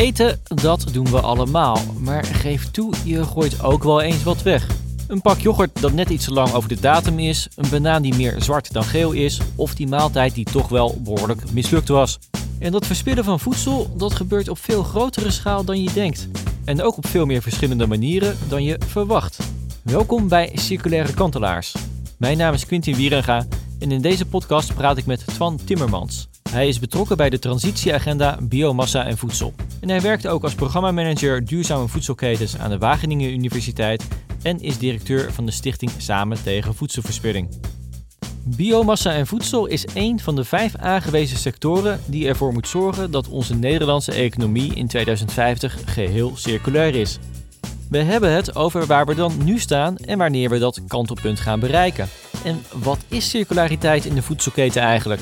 Eten, dat doen we allemaal. Maar geef toe, je gooit ook wel eens wat weg. Een pak yoghurt dat net iets te lang over de datum is, een banaan die meer zwart dan geel is, of die maaltijd die toch wel behoorlijk mislukt was. En dat verspillen van voedsel, dat gebeurt op veel grotere schaal dan je denkt. En ook op veel meer verschillende manieren dan je verwacht. Welkom bij Circulaire Kantelaars. Mijn naam is Quintin Wierenga en in deze podcast praat ik met Twan Timmermans. Hij is betrokken bij de transitieagenda Biomassa en Voedsel. En hij werkt ook als programmamanager Duurzame Voedselketens aan de Wageningen Universiteit en is directeur van de stichting Samen tegen Voedselverspilling. Biomassa en voedsel is één van de vijf aangewezen sectoren die ervoor moet zorgen dat onze Nederlandse economie in 2050 geheel circulair is. We hebben het over waar we dan nu staan en wanneer we dat kantelpunt gaan bereiken. En wat is circulariteit in de voedselketen eigenlijk?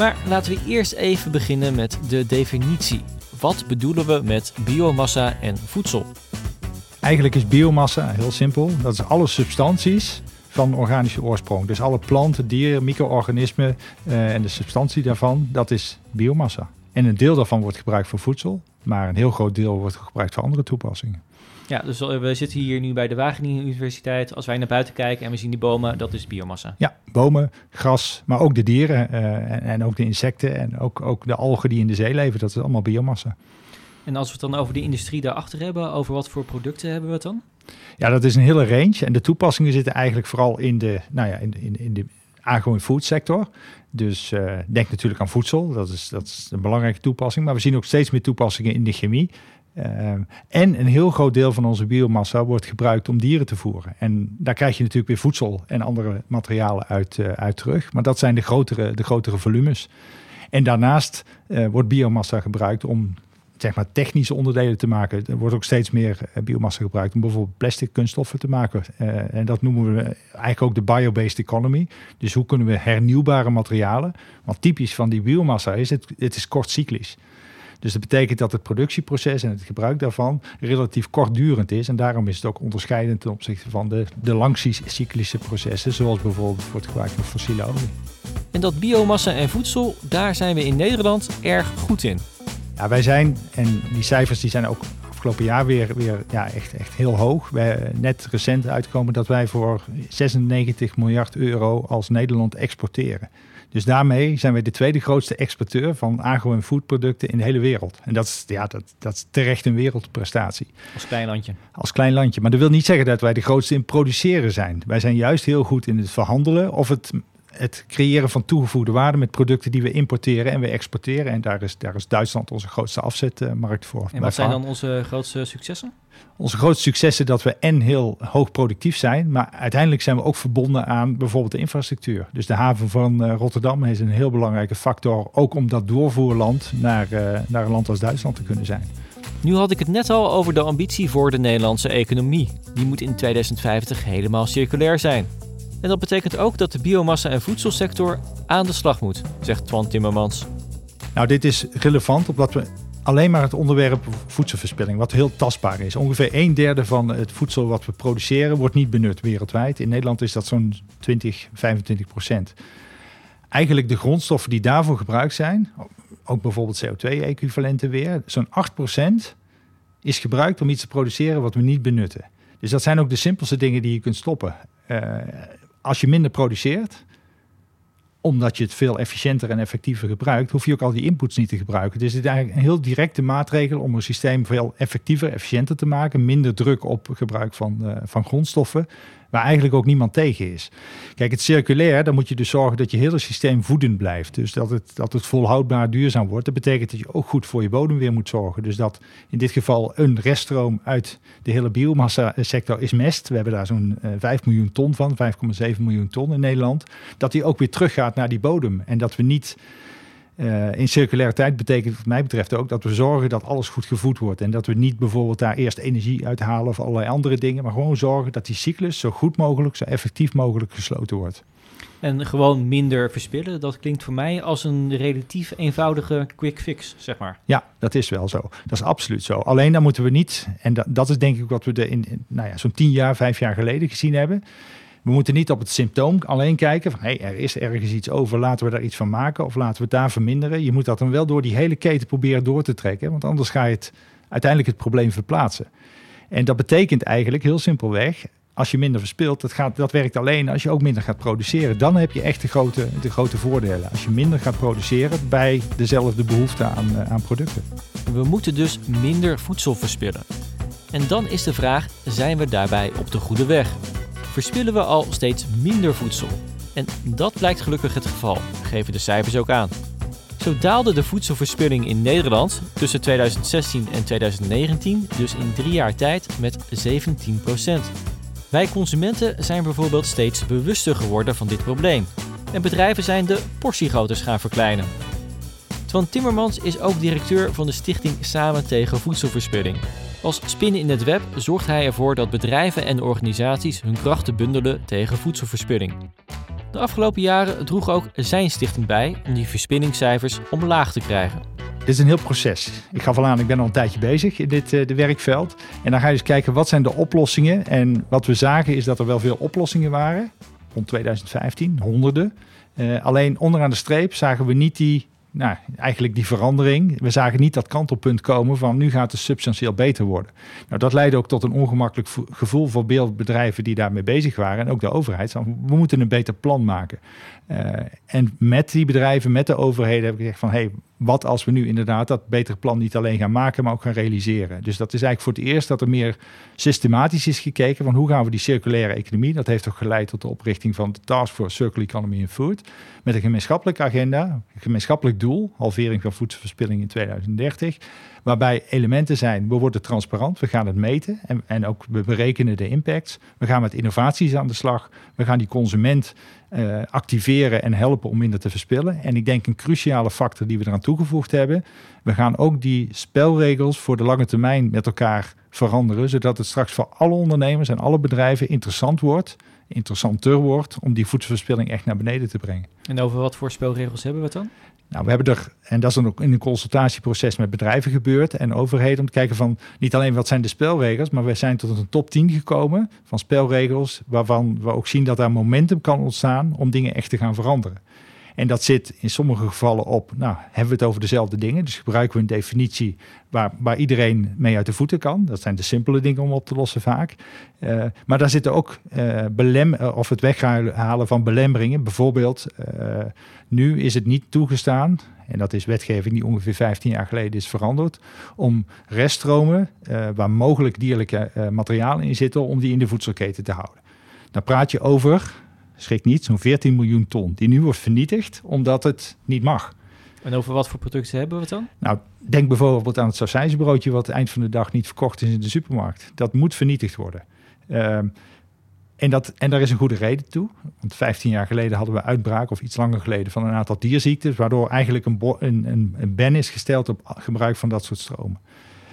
Maar laten we eerst even beginnen met de definitie. Wat bedoelen we met biomassa en voedsel? Eigenlijk is biomassa heel simpel. Dat is alle substanties van organische oorsprong. Dus alle planten, dieren, micro-organismen uh, en de substantie daarvan, dat is biomassa. En een deel daarvan wordt gebruikt voor voedsel, maar een heel groot deel wordt gebruikt voor andere toepassingen. Ja, dus we zitten hier nu bij de Wageningen Universiteit. Als wij naar buiten kijken en we zien die bomen, dat is biomassa. Ja, bomen, gras, maar ook de dieren uh, en, en, ook de insecten en ook, ook de algen die in de zee leven. Dat is allemaal biomassa. En als we het dan over de industrie daarachter hebben, over wat voor producten hebben we het dan? Ja, dat is een hele range. En de toepassingen zitten eigenlijk vooral in de, nou ja, in, in, in de agro-food sector. Dus uh, denk natuurlijk aan voedsel, dat is, dat is een belangrijke toepassing. Maar we zien ook steeds meer toepassingen in de chemie. Uh, en een heel groot deel van onze biomassa wordt gebruikt om dieren te voeren. En daar krijg je natuurlijk weer voedsel en andere materialen uit, uh, uit terug. Maar dat zijn de grotere, de grotere volumes. En daarnaast wordt biomassa gebruikt om zeg maar, technische onderdelen te maken. Er wordt ook steeds meer biomassa gebruikt om bijvoorbeeld plastic kunststoffen te maken. En dat noemen we eigenlijk ook de bio-based economy. Dus hoe kunnen we hernieuwbare materialen? Want typisch van die biomassa is het, het is kortcyclisch. Dus dat betekent dat het productieproces en het gebruik daarvan relatief kortdurend is. En daarom is het ook onderscheidend ten opzichte van de, de langcyclische processen, zoals bijvoorbeeld voor het gebruik van fossiele olie. En dat biomassa en voedsel, daar zijn we in Nederland erg goed in. Ja, wij zijn, en die cijfers die zijn ook afgelopen jaar weer, weer ja, echt, echt heel hoog. Wij net recent uitkomen dat wij voor 96 miljard euro als Nederland exporteren. Dus daarmee zijn wij de tweede grootste exporteur van agro- en foodproducten in de hele wereld. En dat is, ja, dat, dat is terecht een wereldprestatie. Als klein landje. Als klein landje. Maar dat wil niet zeggen dat wij de grootste in produceren zijn. Wij zijn juist heel goed in het verhandelen of het het creëren van toegevoegde waarde met producten die we importeren en we exporteren. En daar is, daar is Duitsland onze grootste afzetmarkt voor. En wat zijn dan onze grootste successen? Onze grootste successen dat we en heel hoog productief zijn, maar uiteindelijk zijn we ook verbonden aan bijvoorbeeld de infrastructuur. Dus de haven van uh, Rotterdam is een heel belangrijke factor, ook om dat doorvoerland naar, uh, naar een land als Duitsland te kunnen zijn. Nu had ik het net al over de ambitie voor de Nederlandse economie. Die moet in 2050 helemaal circulair zijn. En dat betekent ook dat de biomassa- en voedselsector aan de slag moet, zegt Twan Timmermans. Nou, dit is relevant omdat we alleen maar het onderwerp voedselverspilling, wat heel tastbaar is. Ongeveer een derde van het voedsel wat we produceren wordt niet benut wereldwijd. In Nederland is dat zo'n 20, 25 procent. Eigenlijk de grondstoffen die daarvoor gebruikt zijn, ook bijvoorbeeld CO2-equivalenten weer, zo'n 8 procent is gebruikt om iets te produceren wat we niet benutten. Dus dat zijn ook de simpelste dingen die je kunt stoppen. Uh, als je minder produceert, omdat je het veel efficiënter en effectiever gebruikt, hoef je ook al die inputs niet te gebruiken. Dus het is eigenlijk een heel directe maatregel om een systeem veel effectiever, efficiënter te maken. Minder druk op gebruik van, uh, van grondstoffen waar eigenlijk ook niemand tegen is. Kijk, het circulair, dan moet je dus zorgen dat je hele systeem voedend blijft. Dus dat het, dat het volhoudbaar duurzaam wordt. Dat betekent dat je ook goed voor je bodem weer moet zorgen. Dus dat in dit geval een reststroom uit de hele biomassa sector is mest. We hebben daar zo'n uh, 5 miljoen ton van, 5,7 miljoen ton in Nederland. Dat die ook weer teruggaat naar die bodem. En dat we niet uh, in circulariteit betekent wat mij betreft ook dat we zorgen dat alles goed gevoed wordt. En dat we niet bijvoorbeeld daar eerst energie uithalen of allerlei andere dingen. Maar gewoon zorgen dat die cyclus zo goed mogelijk, zo effectief mogelijk gesloten wordt. En gewoon minder verspillen, dat klinkt voor mij als een relatief eenvoudige quick fix, zeg maar. Ja, dat is wel zo. Dat is absoluut zo. Alleen dan moeten we niet, en dat, dat is denk ik wat we de in, in nou ja, zo'n tien jaar, vijf jaar geleden gezien hebben We moeten niet op het symptoom alleen kijken van hey, er is ergens iets over, laten we daar iets van maken of laten we het daar verminderen. Je moet dat dan wel door die hele keten proberen door te trekken, want anders ga je het uiteindelijk het probleem verplaatsen. En dat betekent eigenlijk heel simpelweg, als je minder verspilt, dat, gaat, dat werkt alleen als je ook minder gaat produceren. Dan heb je echt de grote, de grote voordelen. Als je minder gaat produceren bij dezelfde behoefte aan, eh, aan producten. We moeten dus minder voedsel verspillen. En dan is de vraag, zijn we daarbij op de goede weg? Verspillen we al steeds minder voedsel? En dat blijkt gelukkig het geval, geven de cijfers ook aan. Zo daalde de voedselverspilling in Nederland tussen 2016 en 2019 dus in drie jaar tijd met 17% Wij consumenten zijn bijvoorbeeld steeds bewuster geworden van dit probleem. En bedrijven zijn de portiegroottes gaan verkleinen. Twan Timmermans is ook directeur van de stichting Samen tegen Voedselverspilling. Als spin in het web zorgt hij ervoor dat bedrijven en organisaties hun krachten bundelen tegen voedselverspilling. De afgelopen jaren droeg ook zijn stichting bij om die verspillingscijfers omlaag te krijgen. Dit is een heel proces. Ik gaf al aan, ik ben al een tijdje bezig in dit uh, de werkveld. En dan ga je eens kijken, wat zijn de oplossingen? En wat we zagen is dat er wel veel oplossingen waren. Rond 2015, honderden. Uh, alleen onderaan de streep zagen we niet die nou, eigenlijk die verandering. We zagen niet dat kantelpunt komen van nu gaat het substantieel beter worden. Nou, dat leidde ook tot een ongemakkelijk gevoel voor beeldbedrijven die daarmee bezig waren. En ook de overheid. We moeten een beter plan maken. Uh, en met die bedrijven, met de overheden, heb ik gezegd van hey, wat als we nu inderdaad dat betere plan niet alleen gaan maken, maar ook gaan realiseren. Dus dat is eigenlijk voor het eerst dat er meer systematisch is gekeken van hoe gaan we die circulaire economie, dat heeft ook geleid tot de oprichting van de Task Force Circular Economy and Food, met een gemeenschappelijke agenda, een gemeenschappelijk doel, halvering van voedselverspilling in 2030, waarbij elementen zijn, we worden transparant, we gaan het meten en, en ook we berekenen de impacts, we gaan met innovaties aan de slag, we gaan die consument uh, activeren en helpen om minder te verspillen. En ik denk een cruciale factor die we eraan toegevoegd hebben, we gaan ook die spelregels voor de lange termijn met elkaar veranderen, zodat het straks voor alle ondernemers en alle bedrijven interessant wordt, interessanter wordt om die voedselverspilling echt naar beneden te brengen. En over wat voor spelregels hebben we het dan? Nou, we hebben er, en dat is dan ook in een consultatieproces met bedrijven gebeurd en overheden, om te kijken van niet alleen wat zijn de spelregels, maar we zijn tot een top 10 gekomen van spelregels waarvan we ook zien dat daar momentum kan ontstaan om dingen echt te gaan veranderen. En dat zit in sommige gevallen op, nou, hebben we het over dezelfde dingen. Dus gebruiken we een definitie waar, waar iedereen mee uit de voeten kan. Dat zijn de simpele dingen om op te lossen vaak. Uh, maar daar zitten ook uh, belem of het weghalen van belemmeringen. Bijvoorbeeld, nu is het niet toegestaan, en dat is wetgeving die ongeveer 15 jaar geleden is veranderd, om reststromen waar mogelijk dierlijke materialen in zitten, om die in de voedselketen te houden. Dan praat je over schrik niet, zo'n 14 miljoen ton, die nu wordt vernietigd omdat het niet mag. En over wat voor producten hebben we het dan? Nou, denk bijvoorbeeld aan het sausijsbroodje wat eind van de dag niet verkocht is in de supermarkt. Dat moet vernietigd worden. Uh, en, dat, en daar is een goede reden toe. Want 15 jaar geleden hadden we uitbraak, of iets langer geleden, van een aantal dierziektes, waardoor eigenlijk een, een, een, een ban is gesteld op gebruik van dat soort stromen.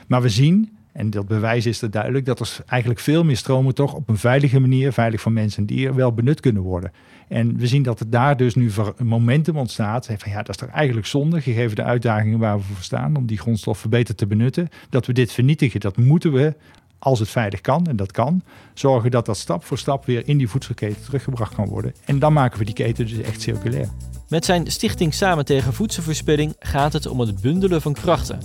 Maar we zien en dat bewijs is er duidelijk dat er eigenlijk veel meer stromen toch op een veilige manier, veilig voor mensen en dieren, wel benut kunnen worden. En we zien dat er daar dus nu momentum ontstaat. Van ja, dat is toch eigenlijk zonde, gegeven de uitdagingen waar we voor staan, om die grondstoffen beter te benutten. Dat we dit vernietigen, dat moeten we, als het veilig kan, en dat kan, zorgen dat dat stap voor stap weer in die voedselketen teruggebracht kan worden. En dan maken we die keten dus echt circulair. Met zijn stichting Samen tegen Voedselverspilling gaat het om het bundelen van krachten.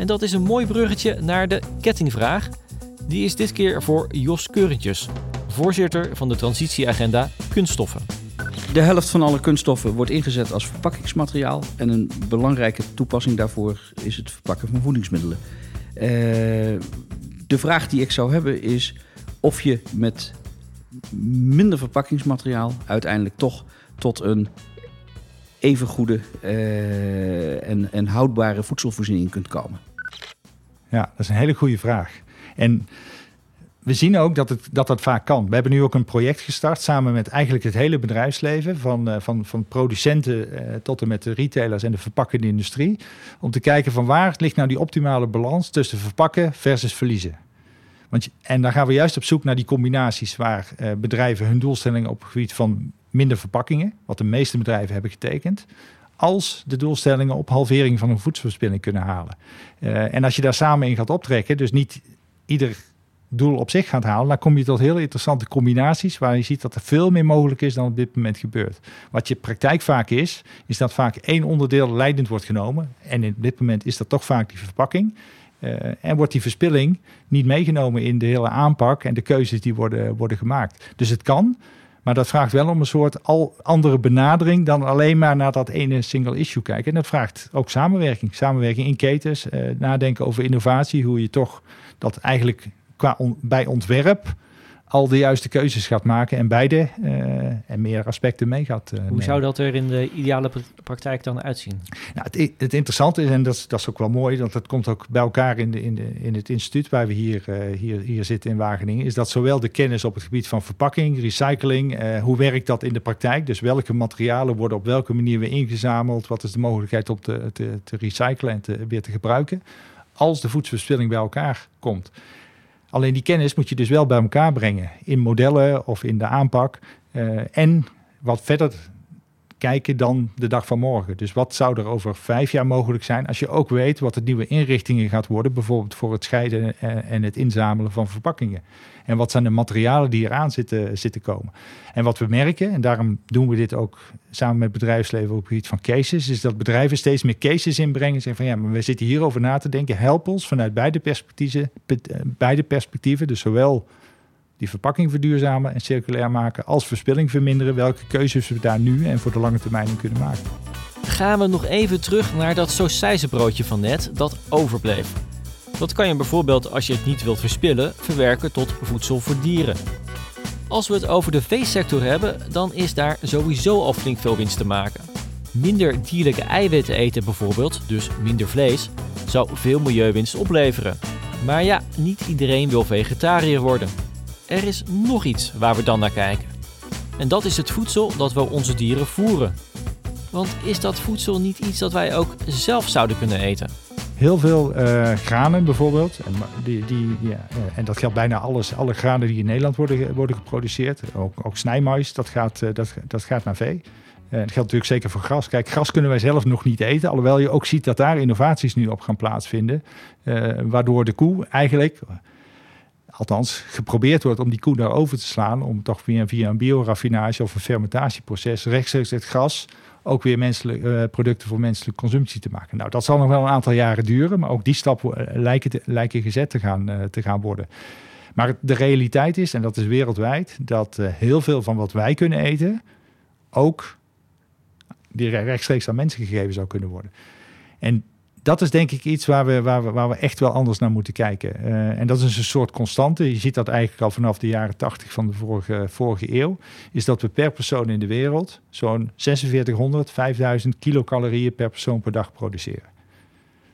En dat is een mooi bruggetje naar de kettingvraag. Die is dit keer voor Jos Keurentjes, voorzitter van de transitieagenda Kunststoffen. De helft van alle kunststoffen wordt ingezet als verpakkingsmateriaal. En een belangrijke toepassing daarvoor is het verpakken van voedingsmiddelen. Uh, de vraag die ik zou hebben is of je met minder verpakkingsmateriaal uiteindelijk toch tot een even goede uh, en, en houdbare voedselvoorziening kunt komen. Ja, dat is een hele goede vraag. En we zien ook dat, het, dat dat vaak kan. We hebben nu ook een project gestart samen met eigenlijk het hele bedrijfsleven, van, uh, van, van producenten uh, tot en met de retailers en de verpakkende industrie, om te kijken van waar ligt nou die optimale balans tussen verpakken versus verliezen. Want, en dan gaan we juist op zoek naar die combinaties waar uh, bedrijven hun doelstellingen op het gebied van minder verpakkingen, wat de meeste bedrijven hebben getekend, als de doelstellingen op halvering van hun voedselverspilling kunnen halen. Uh, en als je daar samen in gaat optrekken, dus niet ieder doel op zich gaat halen, dan kom je tot heel interessante combinaties waar je ziet dat er veel meer mogelijk is dan op dit moment gebeurt. Wat je praktijk vaak is, is dat vaak één onderdeel leidend wordt genomen. En in dit moment is dat toch vaak die verpakking. Uh, en wordt die verspilling niet meegenomen in de hele aanpak en de keuzes die worden, worden gemaakt. Dus het kan, maar dat vraagt wel om een soort al andere benadering dan alleen maar naar dat ene single issue kijken. En dat vraagt ook samenwerking. Samenwerking in ketens, uh, nadenken over innovatie, hoe je toch dat eigenlijk qua bij ontwerp al de juiste keuzes gaat maken en beide uh, en meer aspecten mee gaat. Uh, Hoe zou dat er in de ideale praktijk dan uitzien? Nou, het, het, interessante is, en dat, dat is ook wel mooi, want dat komt ook bij elkaar in, de, in, de, in het instituut waar we hier, uh, hier, hier zitten in Wageningen, is dat zowel de kennis op het gebied van verpakking, recycling, hoe werkt dat in de praktijk? Dus welke materialen worden op welke manier weer ingezameld? Wat is de mogelijkheid om te, te, te recyclen en te, weer te gebruiken? Als de voedselverspilling bij elkaar komt. Alleen die kennis moet je dus wel bij elkaar brengen in modellen of in de aanpak. Uh, en wat verder kijken dan de dag van morgen. Dus wat zou er over vijf jaar mogelijk zijn als je ook weet wat de nieuwe inrichtingen gaat worden, bijvoorbeeld voor het scheiden en het inzamelen van verpakkingen. En wat zijn de materialen die eraan zitten, zitten komen. En wat we merken, en daarom doen we dit ook samen met bedrijfsleven op het gebied van cases, is dat bedrijven steeds meer cases inbrengen. En zeggen van ja, maar we zitten hierover na te denken. Help ons vanuit beide perspectieven, beide perspectieven dus zowel die verpakking verduurzamen en circulair maken als verspilling verminderen. Welke keuzes we daar nu en voor de lange termijn in kunnen maken. Gaan we nog even terug naar dat broodje van net dat overbleef. Dat kan je bijvoorbeeld, als je het niet wilt verspillen, verwerken tot voedsel voor dieren. Als we het over de veesector hebben, dan is daar sowieso al flink veel winst te maken. Minder dierlijke eiwitten eten bijvoorbeeld, dus minder vlees, zou veel milieuwinst opleveren. Maar ja, niet iedereen wil vegetariër worden. Er is nog iets waar we dan naar kijken. En dat is het voedsel dat we onze dieren voeren. Want is dat voedsel niet iets dat wij ook zelf zouden kunnen eten? heel veel uh, granen bijvoorbeeld. En, die, die, ja, eh, en dat geldt bijna alles, alle granen die in Nederland worden, worden geproduceerd. Ook, ook dat gaat, uh, dat, dat gaat naar vee. Uh, dat geldt natuurlijk zeker voor gras. Kijk, gras kunnen wij zelf nog niet eten. Alhoewel je ook ziet dat daar innovaties nu op gaan plaatsvinden. waardoor de koe eigenlijk, althans geprobeerd wordt om die koe daarover te slaan. Om toch via, via een bioraffinage of een fermentatieproces rechtstreeks het gras ook weer menselijke uh, producten voor menselijke consumptie te maken. Nou, dat zal nog wel een aantal jaren duren, maar ook die stap uh, lijken, lijken gezet te gaan, uh, te gaan worden. Maar de realiteit is, en dat is wereldwijd, dat heel veel van wat wij kunnen eten ook die rechtstreeks aan mensen gegeven zou kunnen worden. En dat is denk ik iets waar we, waar we, waar we echt wel anders naar moeten kijken. Uh, en dat is een soort constante. Je ziet dat eigenlijk al vanaf de jaren 80 van de vorige, vorige eeuw. Is dat we per persoon in de wereld zo'n 4600, 5000 kilocalorieën per persoon per dag produceren.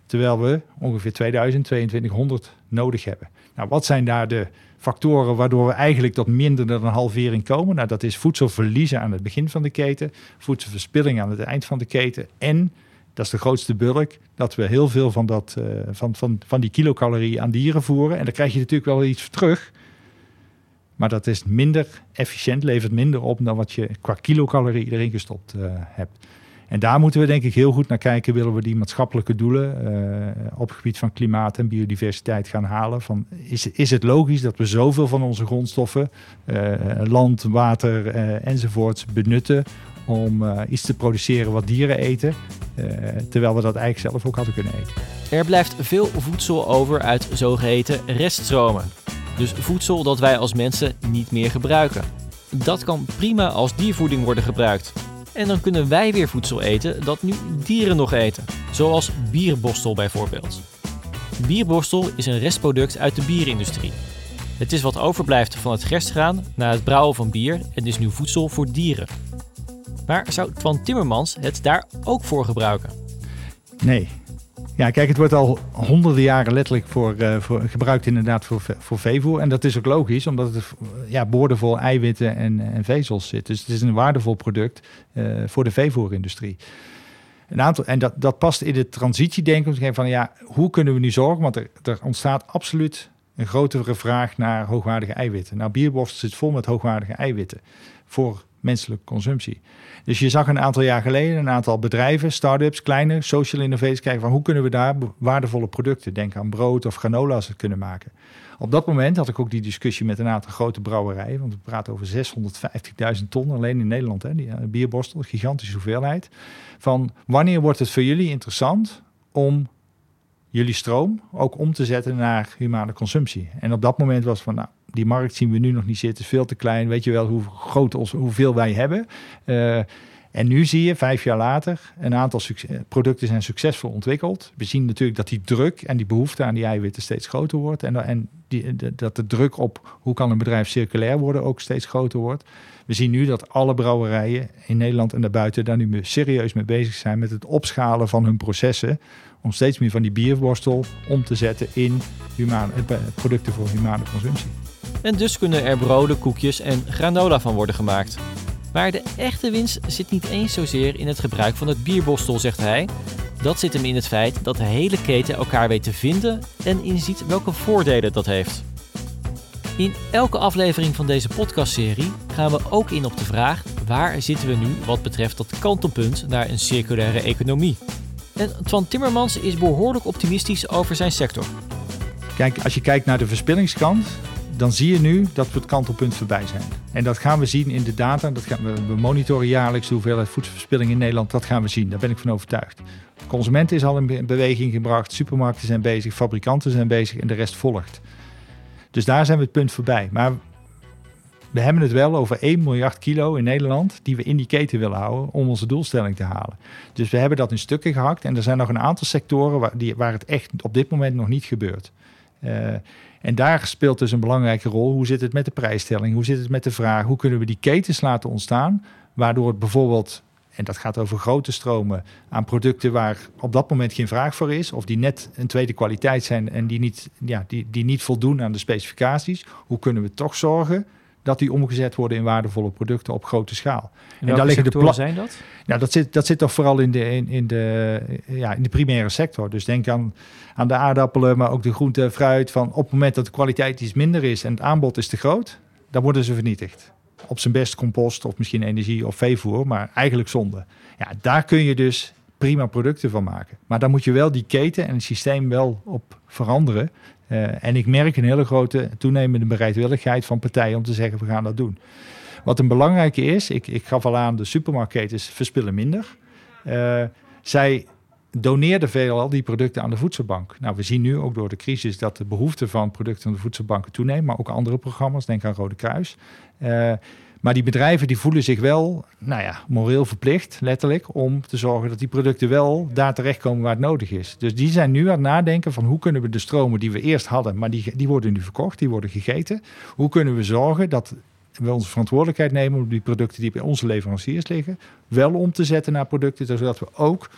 Terwijl we ongeveer 2000, 2200 nodig hebben. Nou, wat zijn daar de factoren waardoor we eigenlijk tot minder dan een halvering komen? Nou, dat is voedselverliezen aan het begin van de keten, voedselverspilling aan het eind van de keten en dat is de grootste bulk. Dat we heel veel van, dat, uh, van, van, van die kilocalorie aan dieren voeren. En daar krijg je natuurlijk wel iets terug. Maar dat is minder efficiënt, levert minder op dan wat je qua kilocalorie erin gestopt uh, hebt. En daar moeten we denk ik heel goed naar kijken. Willen we die maatschappelijke doelen uh, op het gebied van klimaat en biodiversiteit gaan halen? Van, is, is het logisch dat we zoveel van onze grondstoffen, land, water enzovoorts benutten om uh, iets te produceren wat dieren eten, uh, terwijl we dat eigenlijk zelf ook hadden kunnen eten. Er blijft veel voedsel over uit zogeheten reststromen. Dus voedsel dat wij als mensen niet meer gebruiken. Dat kan prima als diervoeding worden gebruikt. En dan kunnen wij weer voedsel eten dat nu dieren nog eten. Zoals bierborstel bijvoorbeeld. Bierborstel is een restproduct uit de bierindustrie. Het is wat overblijft van het gerstgraan na het brouwen van bier en is nu voedsel voor dieren. Maar zou Twan Timmermans het daar ook voor gebruiken? Nee. Ja, kijk, het wordt al honderden jaren letterlijk voor, uh, voor gebruikt inderdaad voor, voor veevoer. En dat is ook logisch, omdat het ja, boordevol eiwitten en, en vezels zit. Dus het is een waardevol product uh, voor de veevoerindustrie. Een aantal, en dat, dat past in de transitiedenken. Van ja, hoe kunnen we nu zorgen? Want er, er ontstaat absoluut een grotere vraag naar hoogwaardige eiwitten. Nou, bierborst zit vol met hoogwaardige eiwitten voor menselijke consumptie. Dus je zag een aantal jaar geleden een aantal bedrijven, start-ups, kleine social innovators kijken van hoe kunnen we daar waardevolle producten, denk aan brood of granola's, kunnen maken. Op dat moment had ik ook die discussie met een aantal grote brouwerijen. Want we praten over 650.000 ton alleen in Nederland. Hè, die uh, bierborstel, gigantische hoeveelheid. Van wanneer wordt het voor jullie interessant om jullie stroom ook om te zetten naar humane consumptie? En op dat moment was van, nou, die markt zien we nu nog niet zitten, is veel te klein. Weet je wel hoe groot ons, hoeveel wij hebben? Uh, en nu zie je, vijf jaar later, een aantal producten zijn succesvol ontwikkeld. We zien natuurlijk dat die druk en die behoefte aan die eiwitten steeds groter wordt. En, en die, dat de druk op hoe kan een bedrijf circulair worden ook steeds groter wordt. We zien nu dat alle brouwerijen in Nederland en daarbuiten daar nu serieus mee bezig zijn met het opschalen van hun processen. Om steeds meer van die bierborstel om te zetten in humane, eh, producten voor humane consumptie. En dus kunnen er broden, koekjes en granola van worden gemaakt. Maar de echte winst zit niet eens zozeer in het gebruik van het bierbostel, zegt hij. Dat zit hem in het feit dat de hele keten elkaar weet te vinden en inziet welke voordelen dat heeft. In elke aflevering van deze podcastserie gaan we ook in op de vraag: waar zitten we nu wat betreft dat kantelpunt naar een circulaire economie? En Twan Timmermans is behoorlijk optimistisch over zijn sector. Kijk, als je kijkt naar de verspillingskant, dan zie je nu dat we het kantelpunt voorbij zijn. En dat gaan we zien in de data. Dat gaan we, we monitoren jaarlijks de hoeveelheid voedselverspilling in Nederland. Dat gaan we zien, daar ben ik van overtuigd. De consument is al in beweging gebracht, supermarkten zijn bezig, fabrikanten zijn bezig en de rest volgt. Dus daar zijn we het punt voorbij. Maar we hebben het wel over 1 miljard kilo in Nederland die we in die keten willen houden om onze doelstelling te halen. Dus we hebben dat in stukken gehakt en er zijn nog een aantal sectoren waar, die, waar het echt op dit moment nog niet gebeurt. Uh, en daar speelt dus een belangrijke rol. Hoe zit het met de prijsstelling? Hoe zit het met de vraag? Hoe kunnen we die ketens laten ontstaan? Waardoor het bijvoorbeeld, en dat gaat over grote stromen, aan producten waar op dat moment geen vraag voor is, of die net een tweede kwaliteit zijn en die niet, ja, die, die niet voldoen aan de specificaties. Hoe kunnen we toch zorgen dat die omgezet worden in waardevolle producten op grote schaal. En, daar liggen de zijn dat? Nou, dat zit, dat zit toch vooral in de, in, in, de, ja, in de primaire sector. Dus denk aan, aan de aardappelen, maar ook de groente en fruit. Van op het moment dat de kwaliteit iets minder is en het aanbod is te groot, dan worden ze vernietigd. Op zijn best compost of misschien energie of veevoer, maar eigenlijk zonde. Ja, daar kun je dus prima producten van maken. Maar dan moet je wel die keten en het systeem wel op veranderen. Uh, en ik merk een hele grote toenemende bereidwilligheid van partijen om te zeggen we gaan dat doen. Wat een belangrijke is, ik, ik gaf al aan, de supermarktketens verspillen minder. Uh, zij doneerden veelal die producten aan de voedselbank. Nou, we zien nu ook door de crisis dat de behoefte van producten aan de voedselbanken toeneemt, maar ook andere programma's, denk aan Rode Kruis. Uh, maar die bedrijven die voelen zich wel, nou ja, moreel verplicht, letterlijk, om te zorgen dat die producten wel daar terechtkomen waar het nodig is. Dus die zijn nu aan het nadenken van hoe kunnen we de stromen die we eerst hadden, maar die, die worden nu verkocht, die worden gegeten. Hoe kunnen we zorgen dat we onze verantwoordelijkheid nemen om die producten die bij onze leveranciers liggen, wel om te zetten naar producten, zodat we ook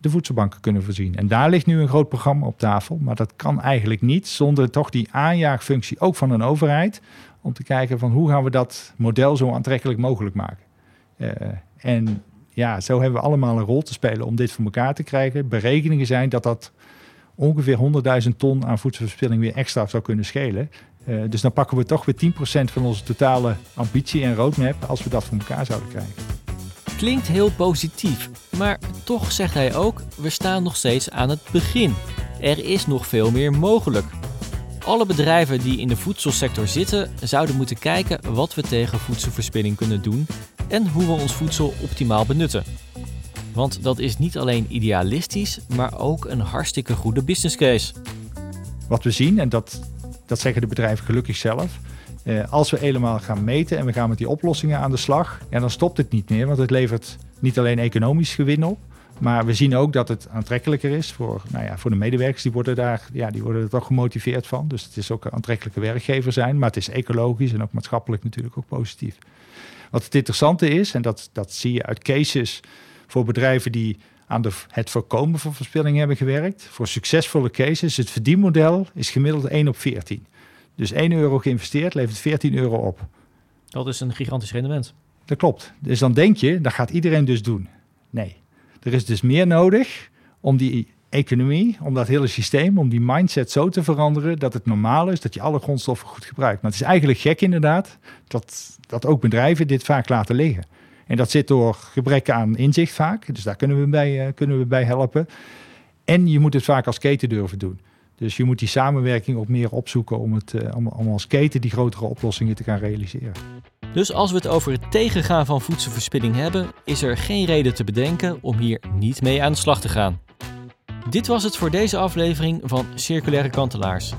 de voedselbanken kunnen voorzien. En daar ligt nu een groot programma op tafel, maar dat kan eigenlijk niet zonder toch die aanjaagfunctie ook van een overheid om te kijken van hoe gaan we dat model zo aantrekkelijk mogelijk maken. Uh, en ja, zo hebben we allemaal een rol te spelen om dit voor elkaar te krijgen. Berekeningen zijn dat dat ongeveer 100.000 ton aan voedselverspilling weer extra zou kunnen schelen. Uh, dus dan pakken we toch weer 10% van onze totale ambitie en roadmap als we dat voor elkaar zouden krijgen. Klinkt heel positief, maar toch zegt hij ook: we staan nog steeds aan het begin. Er is nog veel meer mogelijk. Alle bedrijven die in de voedselsector zitten, zouden moeten kijken wat we tegen voedselverspilling kunnen doen en hoe we ons voedsel optimaal benutten. Want dat is niet alleen idealistisch, maar ook een hartstikke goede business case. Wat we zien, en dat, dat zeggen de bedrijven gelukkig zelf, eh, als we helemaal gaan meten en we gaan met die oplossingen aan de slag, ja, dan stopt het niet meer, want het levert niet alleen economisch gewin op, maar we zien ook dat het aantrekkelijker is voor, nou ja, voor de medewerkers. Die worden, daar, ja, die worden er toch gemotiveerd van. Dus het is ook een aantrekkelijke werkgever zijn. Maar het is ecologisch en ook maatschappelijk natuurlijk ook positief. Wat het interessante is, en dat, dat zie je uit cases voor bedrijven die aan de, het voorkomen van verspilling hebben gewerkt. Voor succesvolle cases, het verdienmodel is gemiddeld 1 op 14. Dus 1 euro geïnvesteerd levert 14 euro op. Dat is een gigantisch rendement. Dat klopt. Dus dan denk je, dat gaat iedereen dus doen. Nee. Er is dus meer nodig om die economie, om dat hele systeem, om die mindset zo te veranderen dat het normaal is dat je alle grondstoffen goed gebruikt. Maar het is eigenlijk gek inderdaad dat, dat ook bedrijven dit vaak laten liggen. En dat zit door gebrek aan inzicht vaak, dus daar kunnen we bij, uh, kunnen we bij helpen. En je moet het vaak als keten durven doen. Dus je moet die samenwerking ook meer opzoeken om, het, om, om als keten die grotere oplossingen te gaan realiseren. Dus als we het over het tegengaan van voedselverspilling hebben, is er geen reden te bedenken om hier niet mee aan de slag te gaan. Dit was het voor deze aflevering van Circulaire Kantelaars.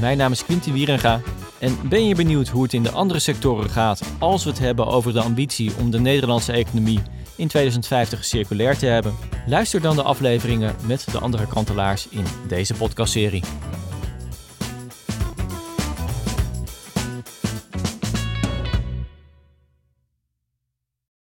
Mijn naam is Quinty Wierenga en ben je benieuwd hoe het in de andere sectoren gaat als we het hebben over de ambitie om de Nederlandse economie in 2050 circulair te hebben? Luister dan de afleveringen met de andere kantelaars in deze podcastserie.